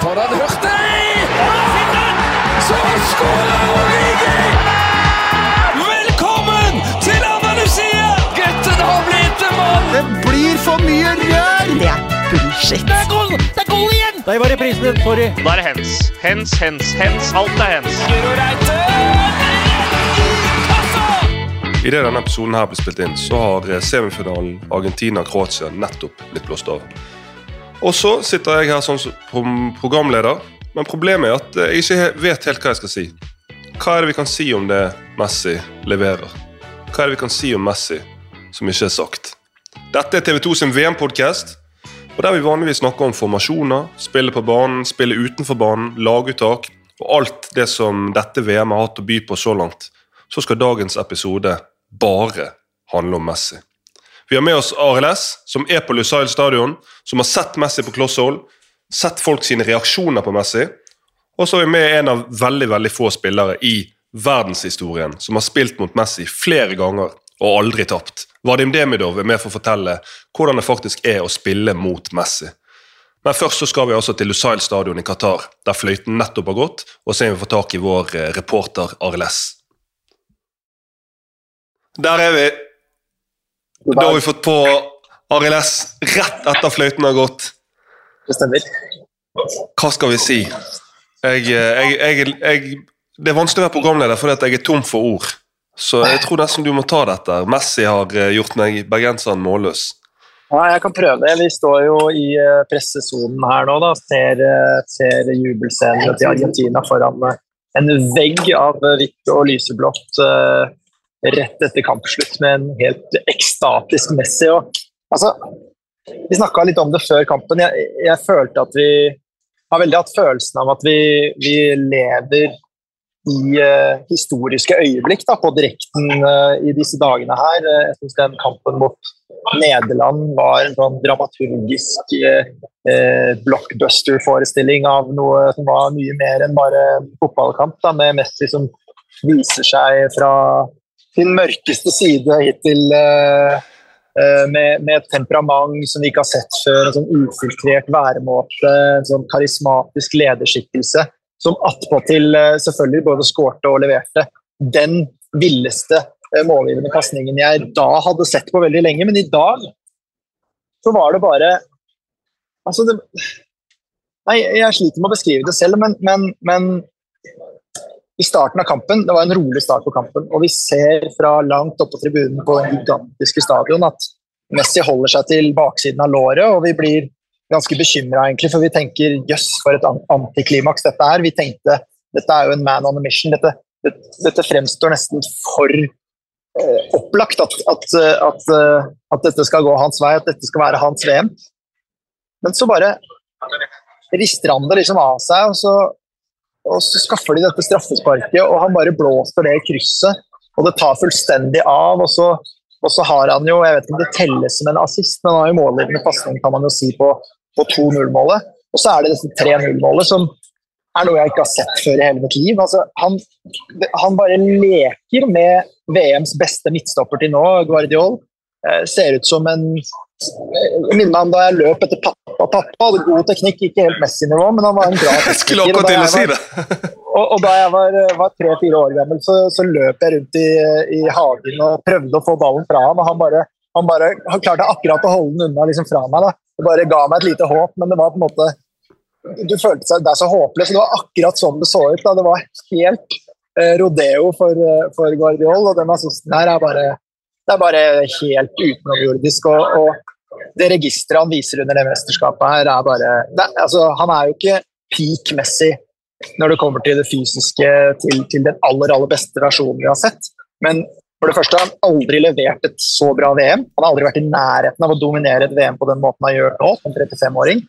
For den Hurtig! Så skårer Origi! Velkommen til Andalusia! Gutten har blitt en mann! Det blir for mye rør! Det er bullshit. Det er goal, det er goal igjen! Der var reprisen din. Sorry. Da er det hens. Hens, hens, hens. Alt er hens. I Reite! Idet denne episoden her ble spilt inn, så har semifinalen Argentina-Kroatia nettopp blitt blåst av. Og så sitter jeg her sånn som programleder, men problemet er at eh, jeg ikke vet helt hva jeg skal si. Hva er det vi kan si om det Messi leverer? Hva er det vi kan si om Messi som ikke er sagt? Dette er TV2 sin VM-podkast, og der vi vanligvis snakker om formasjoner, spille på banen, spille utenfor banen, laguttak og alt det som dette VM har hatt å by på så langt, så skal dagens episode bare handle om Messi. Vi har med oss RLS, som er på Lusail stadion, som har sett Messi på kloss sett folk sine reaksjoner på Messi, og så er vi med en av veldig veldig få spillere i verdenshistorien som har spilt mot Messi flere ganger og aldri tapt. Vadim Demidov er med for å fortelle hvordan det faktisk er å spille mot Messi. Men først så skal vi altså til Lusail stadion i Qatar, der fløyten nettopp har gått, og så om vi får tak i vår eh, reporter RLS. Der er vi. Da har vi fått på RLS rett etter fløyten har gått. Det stemmer. Hva skal vi si? Jeg, jeg, jeg, jeg, det er vanskelig å være programleder fordi jeg er tom for ord. Så jeg tror nesten du må ta dette. Messi har eh, gjort meg bergenseren målløs. Ja, jeg kan prøve det. Vi står jo i eh, pressesonen her nå. da, Ser, eh, ser jubelscenene til Argentina foran eh, en vegg av eh, hvitt og lyseblått eh, rett etter kampslutt med en helt ekstatisk Messi. Og, altså, vi snakka litt om det før kampen. Jeg, jeg følte at vi har veldig hatt følelsen av at vi, vi lever i uh, historiske øyeblikk da, på direkten uh, i disse dagene her. Eh, Jeg syns den kampen mot Nederland var en sånn dramaturgisk eh, blockbuster-forestilling av noe som var mye mer enn bare fotballkamp, da, med Messi som viser seg fra sin mørkeste side hittil eh, eh, med, med et temperament som vi ikke har sett før, en sånn ufiltrert væremåte, en sånn karismatisk lederskikkelse som attpåtil eh, selvfølgelig både skårte og leverte den villeste målgivende pasningen jeg da hadde sett på veldig lenge. Men i dag så var det bare Altså, det Nei, jeg sliter med å beskrive det selv, men, men, men i starten av kampen Det var en rolig start på kampen, og vi ser fra langt oppe på tribunen på den gigantiske stadion at Messi holder seg til baksiden av låret, og vi blir ganske bekymra, egentlig, for vi tenker jøss, for et antiklimaks dette er. Vi tenkte dette er jo en man on a mission. Dette, dette, fremstår nesten for eh, opplagt at, at, at, eh, at dette skal gå hans vei, at dette skal være hans VM. Men så bare rister han det liksom av seg, og så, og så skaffer de dette straffesparket, og han bare blåser det i krysset, og det tar fullstendig av. og så og så har han jo, jeg vet ikke om det telles som en assist, men han har jo målgivende pasning kan man jo si på, på 2-0-målet. Og så er det dette 3-0-målet som er noe jeg ikke har sett før i hele mitt liv. Altså, han, han bare leker med VMs beste midtstopper til nå, Guardiol. Eh, ser ut som en jeg minner meg om da jeg løp etter pappa. Pappa hadde god teknikk, ikke helt Messi-nivå, men han var en bra skulle akkurat til å si det. og, og da jeg var, var tre-fire år gammel, så, så løp jeg rundt i, i hagen og prøvde å få ballen fra ham. og Han bare, han bare han klarte akkurat å holde den unna liksom fra meg. da. Det bare ga meg et lite håp, men det var på en måte Du følte seg det er så håpløst. Det var akkurat sånn det så ut. da. Det var helt eh, rodeo for, eh, for Guardiol, og den assisten her er bare, det er bare helt utenomjordisk. og, og det registeret han viser under det mesterskapet her, er bare det, altså, Han er jo ikke peak Messi når det kommer til det fysiske, til, til den aller, aller beste versjonen vi har sett. Men for det første har han aldri levert et så bra VM. Han har aldri vært i nærheten av å dominere et VM på den måten han gjør nå, som 35-åring.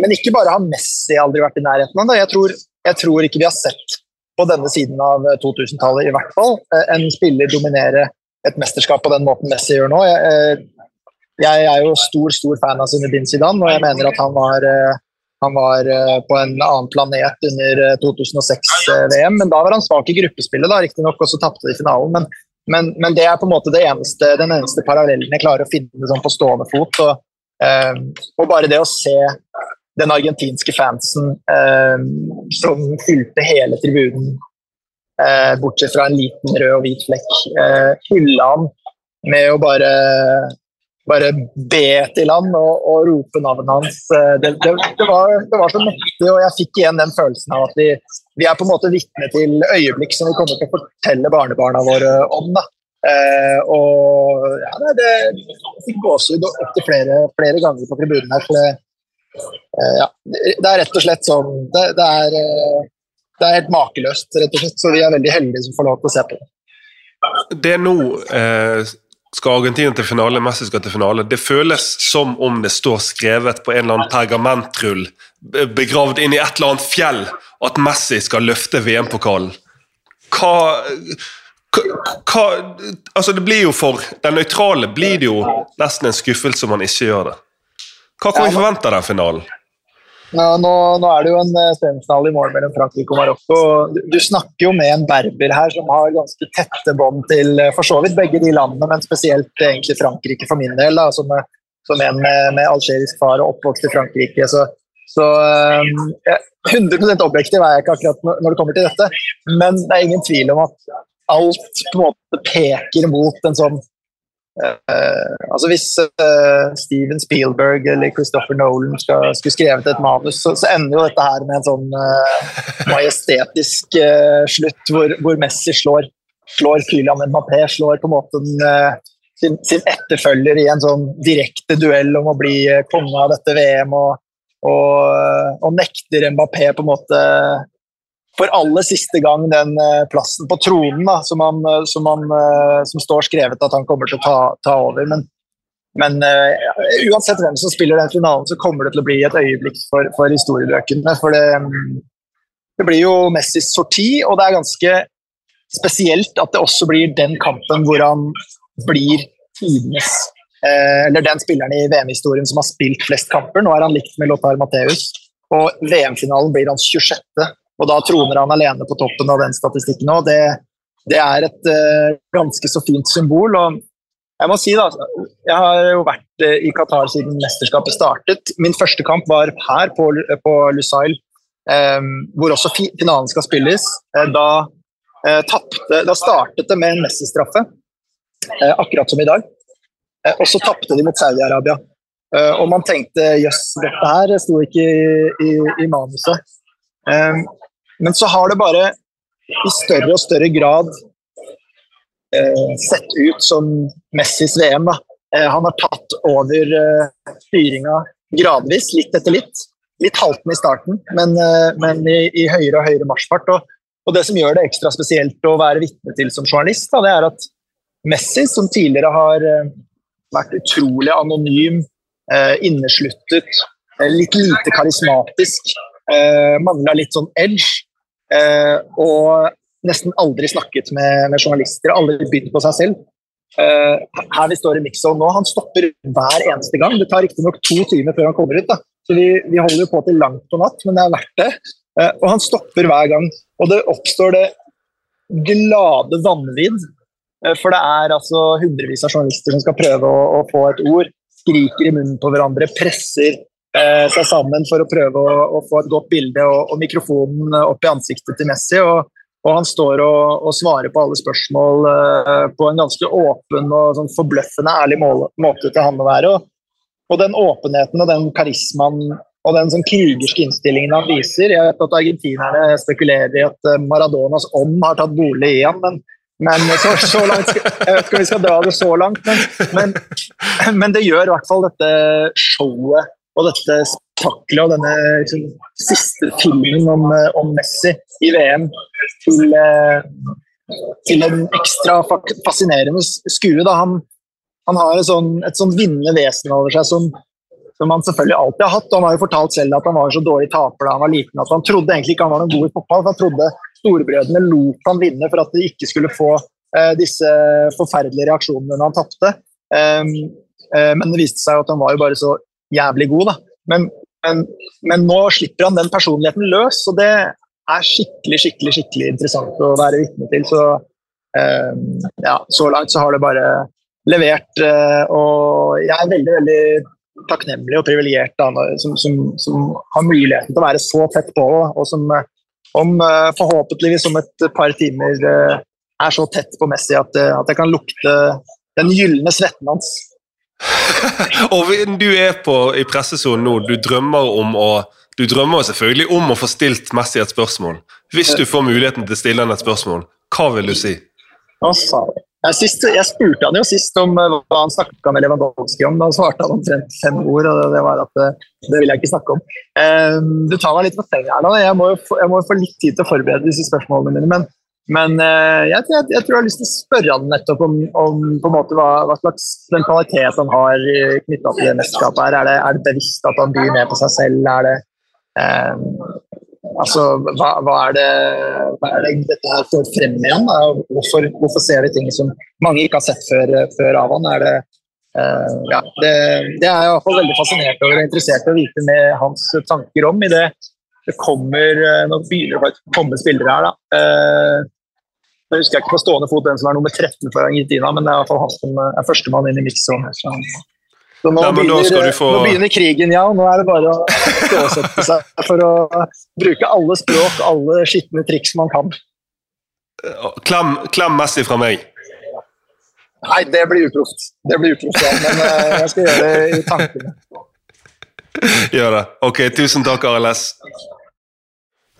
Men ikke bare har Messi aldri vært i nærheten av det. Jeg jeg tror ikke vi har sett på denne siden av 2000-tallet i hvert fall eh, en spiller dominere et mesterskap på den måten Messi gjør nå. Jeg, eh, jeg er jo stor stor fan av Zinedine Zidane, og jeg mener at han var, eh, han var eh, på en annen planet under eh, 2006-VM. Men da var han svak i gruppespillet, da, riktignok, og så tapte de finalen. Men, men, men det er på en måte det eneste, den eneste parallellen jeg klarer å finne sånn på stående fot. Og, og bare det å se den argentinske fansen som fylte hele tribunen, bortsett fra en liten rød og hvit flekk, eh, hylla han med å bare, bare be til han og, og rope navnet hans. Eh, det, det, det, var, det, var, så mektig, og jeg fikk igjen den følelsen av at vi, vi er på en måte vitne til øyeblikk som vi kommer til å fortelle barnebarna våre om. da. Eh, og ja, det, jeg fikk gåsehud opptil flere, flere ganger på tribunen her. for det Eh, ja, det er rett og slett sånn det, det, er, eh, det, er, helt makeløst, rett og slett. Så vi er veldig heldige som får lov til å se på det. Det er nå eh, skal Argentina til finale, Messi skal til finale. Det føles som om det står skrevet på en eller annen pergamentrull begravd inn i et eller annet fjell at Messi skal løfte VM-pokalen. Hva, hva, altså det blir jo For den nøytrale blir det jo nesten en skuffelse om han ikke gjør det. Hva kan vi forvente av den finalen? Ja, nå, nå, er det jo en uh, semifinale i mål mellom Frankrike og Marokko. Du, snakker jo med en berber her som har ganske tette bånd til uh, for så vidt begge de landene, men spesielt uh, egentlig Frankrike for min del. Da, som, som en med, med algerisk far og oppvokst i Frankrike. Så, så 100 objektiv er jeg ikke akkurat når det kommer til dette, men det er ingen tvil om at alt på en måte peker mot en sånn Uh, altså Hvis uh, Steven Spielberg eller Christopher Nolan skal, skulle skrevet et manus, så, så, ender jo dette her med en sånn uh, majestetisk slutt hvor, hvor, Messi slår, slår Kylian Mbappé, slår på en måte den, sin, sin, etterfølger i en sånn direkte duell om å bli konge av dette VM, og, og, og nekter Mbappé på en måte for aller siste gang den eh, plassen på tronen da, som, han, eh, som, han, eh, som, står skrevet at han kommer til å ta, ta over. Men, men uh, uansett hvem som spiller den finalen, så kommer det til å bli et øyeblikk for, for historiebøkene. For det, det, blir jo Messis sorti, og det er ganske spesielt at det også blir den kampen hvor han blir tidenes Eller den spilleren i VM-historien som har spilt flest kamper. Nå er han likt med Lothar Matheus. Og VM-finalen blir hans 26. Og da troner han alene på toppen av den statistikken òg. Det, det, er et uh, ganske så fint symbol. og jeg må si da, jeg har jo vært uh, i Qatar siden mesterskapet startet. Min første kamp var her på, på Lusail, um, hvor også finalen skal spilles. Uh, da, tappte, da, startet det med en Messi-straffe, akkurat som i dag. og så tapte de mot Saudi-Arabia. og man tenkte jøss, dette her sto ikke i, i, i manuset. Men så har det bare i større og større grad eh, sett ut som Messis VM. Eh, han har tatt over eh, styringa gradvis, litt etter litt. Litt haltende i starten, men, eh, men i, i, høyere og høyere marsjfart. Og, og, det som gjør det ekstra spesielt å være vitne til som journalist, da, det er at Messi, som tidligere har eh, vært utrolig anonym, eh, innesluttet, litt lite karismatisk, eh, mangla litt sånn edge. Eh, og nesten aldri snakket med, med journalister, aldri bydd på seg selv. Eh, her vi står i mixzone nå, han stopper hver eneste gang. Det tar riktignok to timer før han kommer ut. da. Så vi, vi, holder på til langt på natt, men det er verdt det. Eh, og han stopper hver gang. Og det oppstår det glade vanvidd. For det er altså hundrevis av journalister som skal prøve å, å få et ord. Skriker i munnen på hverandre, presser seg sammen for å prøve å, å få et godt bilde og, og, mikrofonen opp i ansiktet til Messi. og, og han står og, og, svarer på alle spørsmål eh, på en ganske åpen og sånn forbløffende ærlig mål, måte til han å være. Og, den åpenheten og den karismaen og den sånn krigerske innstillingen han viser Jeg vet at argentinerne spekulerer i at eh, Maradonas ånd har tatt bolig i ham, men, men så, så, langt Jeg vet ikke om vi skal dra det så langt, men, men, men det gjør i hvert fall dette showet og dette spektaklet og denne liksom, siste filmen om, eh, om, Messi i VM til, eh, til en ekstra fascinerende skue. Da. Han, han har et sånn, et sånn vinnende vesen over seg som, som, han selvfølgelig alltid har hatt. Han har jo fortalt selv at han var så dårlig taper da han var liten at han trodde egentlig ikke han var noen god i fotball. Han trodde storebrødrene lot han vinne for at de ikke skulle få eh, disse forferdelige reaksjonene når han tapte. Um, men det viste seg at han var jo bare så jævlig god. da. Men, men, men, nå slipper han den personligheten løs, og det er skikkelig skikkelig, skikkelig interessant å være vitne til. Så, eh, ja, så langt så har det bare levert. Eh, og jeg er veldig veldig takknemlig og privilegert som, som, som har muligheten til å være så tett på, og som eh, om eh, forhåpentligvis om et par timer eh, er så tett på Messi at, at jeg kan lukte den gylne svetten hans. Og du er på, i pressesonen nå, du drømmer om å du drømmer selvfølgelig om å få stilt Messi et spørsmål. Hvis du får muligheten til å stille han et spørsmål, hva vil du si? Jeg, sist, jeg spurte han jo sist om eh, hva han snakka med Lewandowski om. Da svarte han omtrent fem ord, og det var at eh, det vil jeg ikke snakke om. Um, Du tar meg litt på senga her nå. Jeg må, jo få, jeg må jo få litt tid til å forberede disse spørsmålene mine. Men, men eh, jeg, jeg, jeg tror jeg har lyst til å spørre han nettopp om, om måte hva, hva slags mentalitet han har knytta til det mesterskapet. her. Er det, er det bevisst at han byr ned på seg selv? Er det eh, Altså, hva, hva, er det, hva er det dette her får frem igjen? Da? Hvorfor, hvorfor ser vi ting som mange ikke har sett før, før av han? Er det, eh, ja, det, det er jeg i hvert fall veldig fascinert over og interessert i å vite med hans tanker om. i det det kommer, eh, Nå begynner det å komme spillere her. da. Eh, jeg husker ikke på stående fot den som er nummer 13 for Argentina, men det er i hvert fall han som er førstemann inn i miksen. Så, så nå, Ja, begynner, få- nå begynner krigen, ja. Nå er det bare å ståsette seg for å bruke alle språk, alle skitne triks man kan. Klem, klem Messi fra meg. Nei, det blir uproft. Det blir uproft, ja. Men eh, jeg skal gjøre det i tankene. Gjør det. Ok, tusen takk, RLS.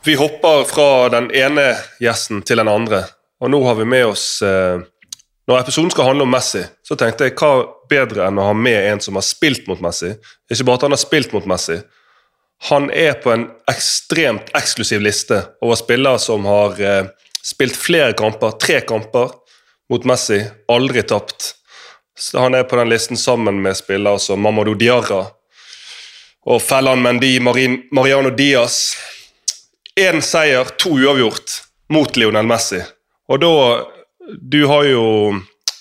Vi hopper fra den ene gjesten til den andre. Og nå har vi med oss eh, Når episoden skal handle om Messi, så tenkte jeg hva bedre enn å ha med en som har spilt mot Messi. Ikke bare at han har spilt mot Messi. Han er på en ekstremt eksklusiv liste over spillere som har eh, spilt flere kamper, tre kamper, mot Messi. Aldri tapt. Så han er på den listen sammen med spillere som Mamadou Diarra og Fellan Mendy, Marin, Mariano Diaz. Én seier, to uavgjort mot Lionel Messi. Og da Du har jo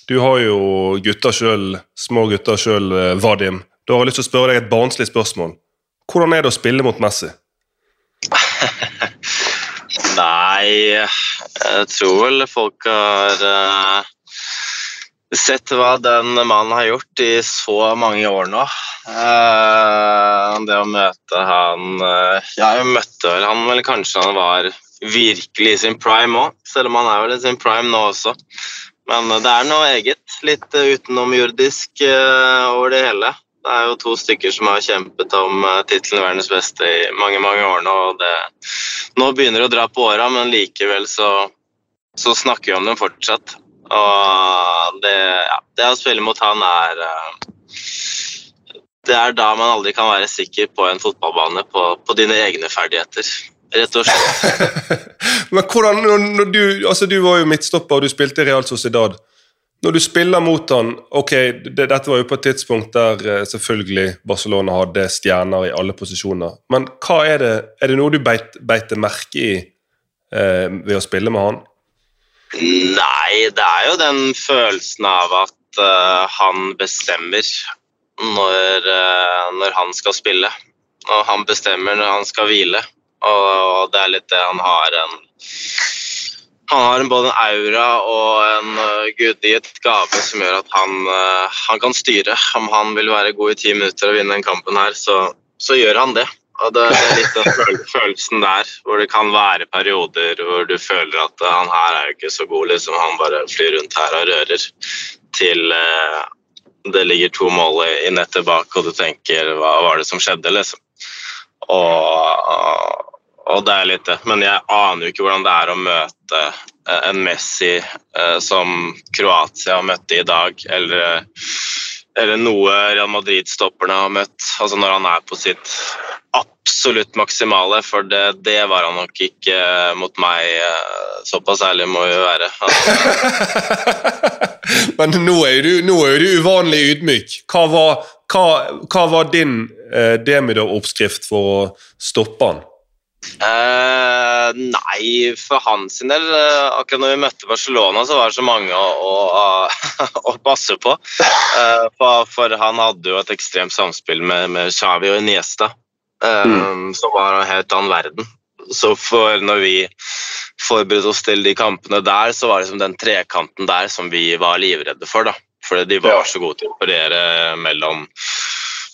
du har jo gutter selv, små gutter sjøl, Vadim. Da har jeg lyst til å spørre deg et barnslig spørsmål. Hvordan er det å spille mot Messi? Nei, jeg tror vel folk har uh, sett hva den mannen har gjort i så mange år nå. Uh, det å møte han uh, Jeg møtte vel han vel kanskje han var virkelig i sin prime òg, selv om han er vel i sin prime nå også. Men det er noe eget. Litt eh, utenomjordisk eh, over det hele. Det er jo to stykker som har kjempet om tittelen verdens beste i mange mange år nå. og det, Nå begynner det å dra på åra, men likevel så, så snakker vi om dem fortsatt. Og det, ja, det å spille mot han er eh, Det er da man aldri kan være sikker på en fotballbane på, på dine egne ferdigheter. Rett og slett. Men hvordan, når, når du, altså du var jo midtstopper, og du spilte i Real Sociedad. Når du spiller mot han, ok, det, Dette var jo på et tidspunkt der eh, selvfølgelig Barcelona hadde stjerner i alle posisjoner. Men hva er det, er det noe du beit, beiter merke i eh, ved å spille med han? Nei, det er jo den følelsen av at uh, han bestemmer når, uh, når han skal spille. Og han bestemmer når han skal hvile. Og, det er litt det han har en Han har en, både en aura og en uh, gudgitt gave som gjør at han, uh, han kan styre. Om han vil være god i ti minutter og vinne den kampen her, så, så gjør han det. Og det, det er litt den følelsen der, hvor det kan være perioder hvor du føler at uh, han her er jo ikke så god, liksom. Han bare flyr rundt her og rører til uh, det ligger to mål i, i nettet bak, og du tenker hva var det som skjedde, liksom. Og, og det er litt det. Men jeg aner jo ikke hvordan det er å møte eh, en Messi eh, som Kroatia møtte i dag, eller, eller noe Real Madrid-stopperne har møtt. Altså når han er på sitt absolutt maksimale, for det, det var han nok ikke mot meg. eh, Såpass ærlig må vi være. Altså, Men nå er du, nå er du uvanlig ydmyk. Hva var, hva, hva var din eh, Demidov-oppskrift for å stoppe han? Eh, nei, for hans del uh, Akkurat når vi møtte Barcelona, så var det så mange å, å, å passe på. Uh, for, for han hadde jo et ekstremt samspill med, med Xavi og Iniesta, mm. som var en helt annen verden. Så for når vi forberedte oss til de kampene der, så var det liksom den trekanten der som vi var livredde for. da. Fordi de var så gode til å operere mellom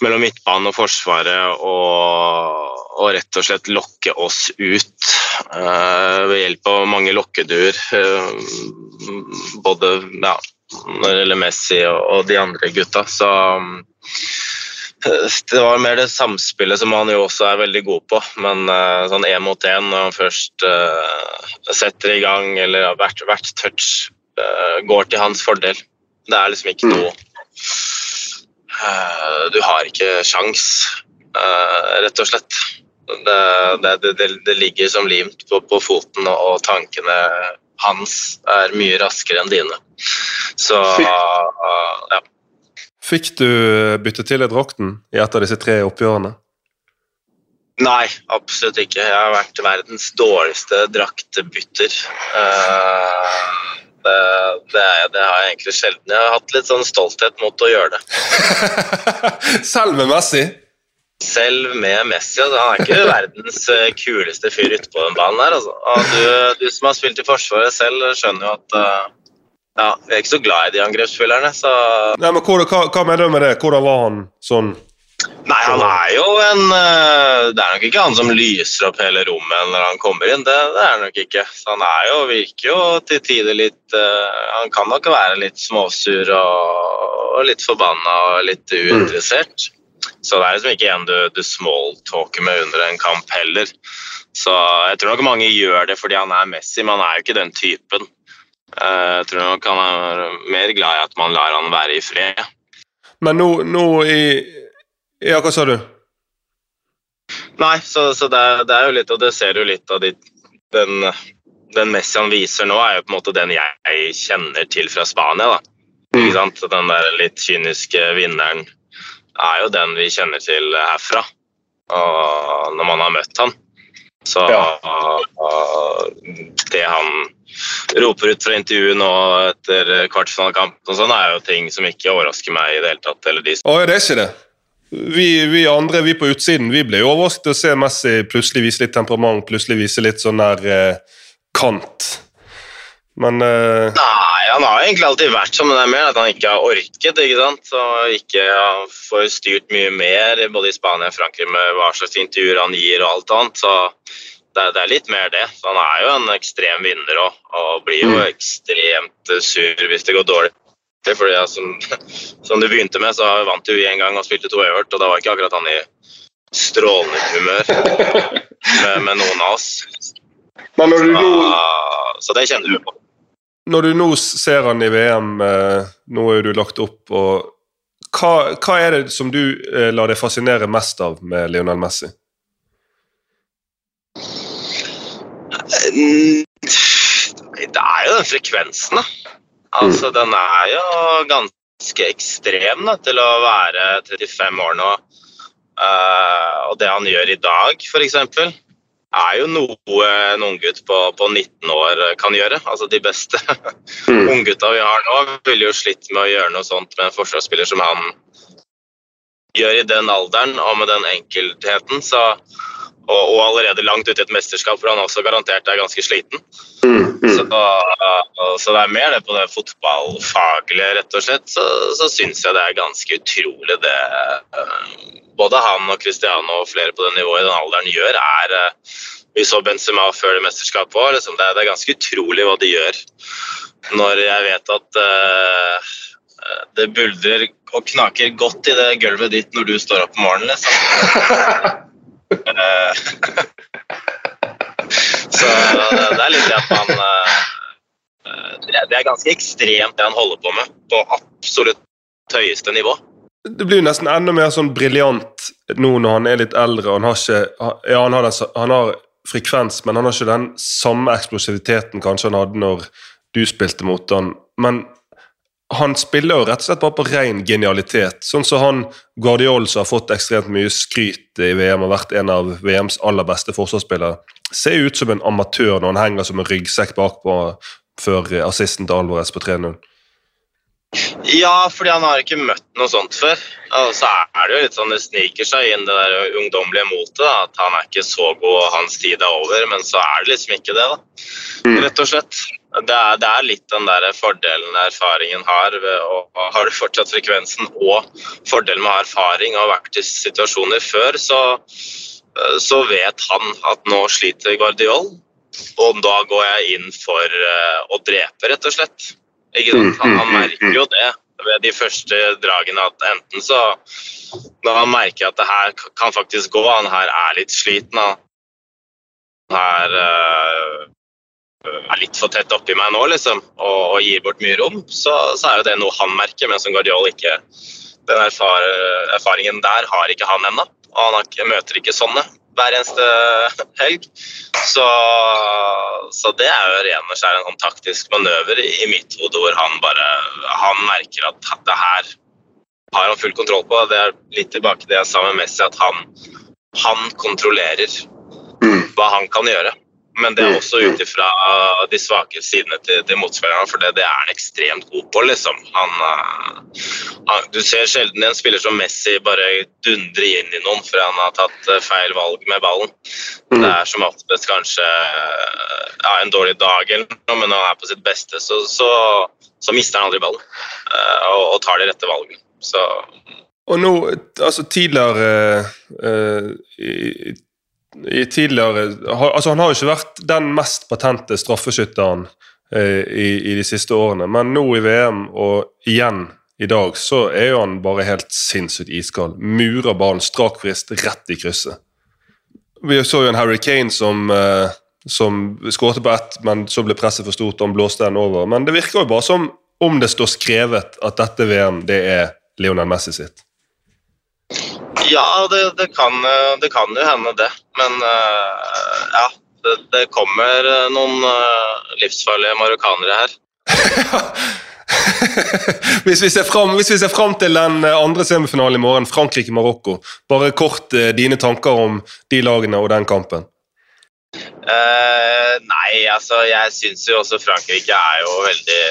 mellom midtbanen og Forsvaret og, og rett og slett lokke oss ut uh, ved hjelp av mange lokkeduer. Uh, både ja, når det gjelder Messi og, og de andre gutta. Så um, det var mer det samspillet som han jo også er veldig god på. Men uh, sånn én mot én, når han først setter i gang eller hvert, vært touch, går til hans fordel. Det er liksom ikke noe Eh, du har ikke sjans, eh, rett og slett. Det, det, det, det ligger som limt på, på, foten, og tankene hans er mye raskere enn dine. Så ja. Fikk du bytte til i drakten i et av disse tre oppgjørene? Nei, absolutt ikke. Jeg har vært verdens dårligste draktebytter. Uh, det, det, det, har jeg egentlig sjelden. Jeg har hatt litt sånn stolthet mot å gjøre det. Selv med Messi? Selv med Messi. Altså, han er ikke verdens eh, kuleste fyr ute på den banen der. Altså. Du, du, som har spilt i Forsvaret selv, skjønner jo at uh, ja, jeg er ikke så glad i de angrepsspillerne, så Nei, men hva, hva, hva mener du med det? Hvordan var han sånn Nei, han er jo en eh, Det er nok ikke han som lyser opp hele rommet når han kommer inn. Det, det er nok ikke. Så han er jo, virker jo til tider litt uh, Han kan nok være litt småsur og, litt forbanna og litt uinteressert. Mm. Så det er liksom ikke en du, du smalltalker med under en kamp heller. Så jeg tror nok mange gjør det fordi han er Messi, men han er jo ikke den typen. Uh, jeg tror nok han er mer glad i at man lar han være i fred. Men nå, nå i ja, hva sa du? Nei, så, så det, er, det, er, jo litt, og det ser du litt av de, den, den Messi han viser nå, er jo på en måte den jeg kjenner til fra Spania. da. Mm. Ikke sant? Den der litt kyniske vinneren er jo den vi kjenner til herfra. Og når man har møtt han. Så ja. det han roper ut fra intervjuet nå etter kvartfinalekampen, sånn, er jo ting som ikke overrasker meg i det hele tatt. Eller de... Oh, det er ikke det? Vi, vi, andre, vi på utsiden, vi ble jo overrasket å se Messi plutselig vise litt temperament, plutselig vise litt sånn der eh, kant. Men eh... Nei, han har egentlig alltid vært sånn, men det er mer at han ikke har orket. ikke sant? Og ikke får styrt mye mer, både i Spania og Frankrike, med hva slags intervjuer han gir og alt annet. så det, det, er litt mer det. Så han er jo en ekstrem vinner òg, og blir jo mm. ekstremt sur hvis det går dårlig fordi jeg, som, som, du begynte med, så vant vi en gang og spilte to øvert, og da var ikke akkurat han i strålende humør med, med, noen av oss. Men når du nå... Så det kjenner du på. Når du nå ser han i VM, eh, nå er du lagt opp, og hva, hva er det som du eh, lar deg fascinere mest av med Lionel Messi? Det er jo den frekvensen, da. Altså, mm. den er jo ganske ekstrem da, til å være 35 år nå. Uh, og det han gjør i dag, f.eks., er jo noe en unggutt på, på 19 år kan gjøre. Altså De beste mm. unggutta vi har nå, ville jo slitt med å gjøre noe sånt med en forsvarsspiller som han gjør i den alderen og med den enkeltheten. Så og, og, allerede langt ute i et mesterskap hvor han også garantert er ganske sliten. Mm, mm. Så, det er mer det på det fotballfaglige, rett og slett. Så, så syns jeg det er ganske utrolig det uh, både han og Cristiano og flere på det nivået i den alderen gjør, er uh, Vi så Benzema før det mesterskapet var. Liksom, det, det, er ganske utrolig hva de gjør. Når jeg vet at uh, det buldrer og knaker godt i det gulvet ditt når du står opp om morgenen, liksom. Eh, så det er litt det at man eh, Det er ganske ekstremt det han holder på med, på absolutt høyeste nivå. Det blir jo nesten enda mer sånn briljant nå når han er litt eldre. Han har, ikke, ja, han har, den, han har frekvens, men han har ikke den samme eksplosiviteten kanskje han hadde når du spilte mot han. Men han spiller jo rett og slett bare på ren genialitet. Sånn som han Guardiol som har fått ekstremt mye skryt i VM og vært en av VMs aller beste forsvarsspillere. Ser ut som en amatør når han henger som en ryggsekk bakpå før assisten til Alvarez på 3-0. Ja, fordi han har ikke møtt noe sånt før. Og så er det jo litt sånn det sniker seg inn det der ungdommelige motet. At han er ikke så god og hans tid er over, men så er det liksom ikke det, da. Mm. Rett og slett. det er, det er litt den der fordelen erfaringen har. Ved å, har du fortsatt frekvensen og fordelen med å ha erfaring og vært i situasjoner før, så, så vet han at nå sliter Guardiol. Og da går jeg inn for uh, å drepe, rett og slett. Ikke sant? Han, han merker jo det ved de første dragene at enten så Når han merker at det her kan faktisk gå, han her er litt sliten, han her uh, er litt for tett oppi meg nå, liksom, og, og gir bort mye rom, så, så, er jo det noe han merker, men som Guardiol ikke Den erfar erfaringen der har ikke han ennå. Og han har, møter ikke sånne hver eneste helg. Så, så det er jo ren og skjær en sånn taktisk manøver i, mitt hode hvor han bare han merker at det her har han full kontroll på. Det er litt tilbake til det jeg sa med Messi, at han, han kontrollerer mm. hva han kan gjøre. Men det er også ut ifra de svake sidene til, til motspillerne, for det, det, er han ekstremt god på. liksom. Han, eh, han, du ser sjelden en spiller som Messi bare dundre inn i noen fordi han har tatt eh, feil valg med ballen. Mm. Det er som oftest kanskje eh, ja, en dårlig dag, eller noe, men når han er på sitt beste, så, så, så mister han aldri ballen og, og, tar de rette valgene. Så og nå, altså tidligere uh, i, i tidligere altså Han har jo ikke vært den mest patente straffeskytteren eh, i, i, de siste årene, men nå i VM og igjen i dag så er jo han bare helt sinnssykt iskald. Murer ballen strak vrist rett i krysset. Vi så jo en Harry Kane som, eh, som skåret på ett, men så ble presset for stort, og han blåste den over. Men det virker jo bare som om det står skrevet at dette VM det er Lionel Messi sitt. Ja, det, det, kan, det, kan, jo hende, det. Men uh, ja, det, det, kommer eh, noen uh, livsfarlige marokkanere her. hvis, vi ser frem, hvis vi ser fram til den andre semifinalen i morgen, Frankrike-Marokko, bare kort uh, dine tanker om de lagene og den kampen. Uh, nei, altså jeg syns jo også Frankrike er jo veldig,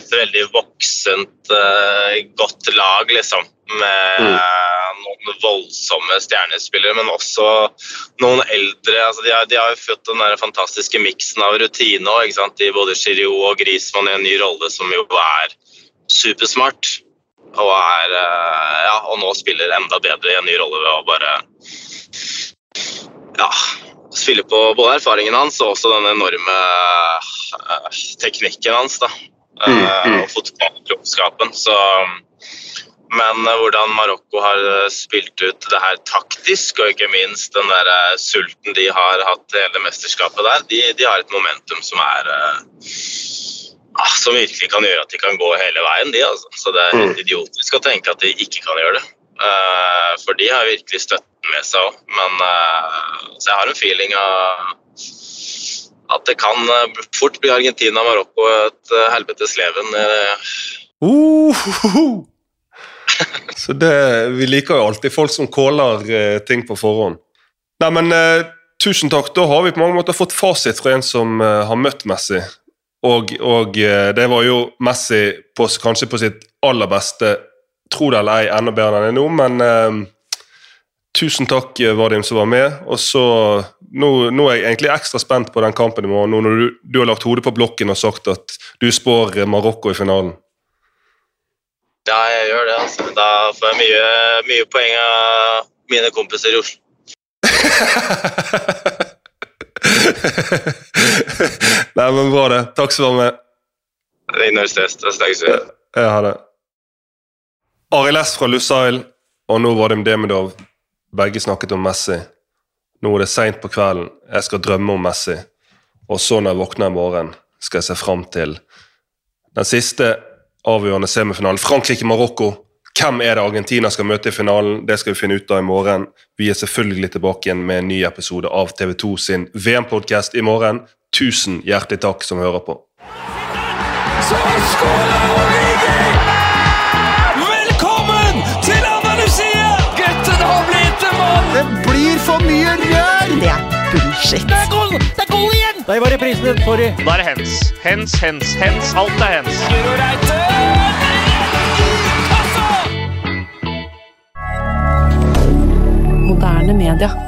et veldig voksent, uh, godt lag, liksom. Med mm noen voldsomme stjernespillere, men også noen eldre. Altså de, har, de, har, jo fått den der fantastiske miksen av rutine òg, i både Giroud og Griezmann i en ny rolle, som jo er supersmart. Og, er, eh, ja, og nå spiller enda bedre i en ny rolle ved å bare ja, spille på både erfaringen hans og også den enorme uh, teknikken hans. da. Mm, mm. Og fotballklokskapen. Så men eh, hvordan Marokko har eh, spilt ut det her taktisk, og ikke minst den der eh, sulten de har hatt hele mesterskapet der, de, de har et momentum som er ah, som virkelig kan gjøre at de kan gå hele veien. De, altså. Så det er helt mm. idiotisk å tenke at de ikke kan gjøre det. Uh, for de har virkelig støtten med seg òg. Men uh, så jeg har en feeling av at det kan fort bli Argentina-Marokko et helvetes leven. Uh, så det, Vi liker jo alltid folk som caller eh, ting på forhånd. Nei, men eh, Tusen takk. Da har vi på mange måter fått fasit fra en som eh, har møtt Messi. Og, og det var jo Messi på, kanskje på sitt aller beste, tro det eller ei, enda bedre enn han er nå, men Tusen takk, Vadim, som var med. Og så, nå, nå, er jeg egentlig ekstra spent på den kampen i morgen, nå når du, du har lagt hodet på blokken og sagt at du spår Marokko i finalen. Ja, jeg gjør det. altså. Da får jeg mye, mye poeng av mine kompiser i Oslo. Nei, men bra, det. Takk skal du ha med. Ingen stress. Da snakkes vi. Ja, har det. Arild S fra Lusail og nå Vadim Demidov. Begge snakket om Messi. Nå er det seint på kvelden. Jeg skal drømme om Messi. Og så når jeg våkner i morgen, skal jeg se fram til den siste avgjørende semifinalen. Frankrike-Marokko. Hvem er det Argentina skal møte i finalen? Det skal vi finne ut av i morgen. Vi er selvfølgelig tilbake igjen med en ny episode av TV2 sin VM-podkast i morgen. Tusen hjertelig takk som hører på. Så skåler Origi! Velkommen til Andalusia! Gutten har blitt en mann! Det blir for mye rør! Det er bullshit. Det er goal, det er igjen! Der var reprisen Sorry. Da er det hens. Hens, hens, hens. Alt er hens. Moderne media.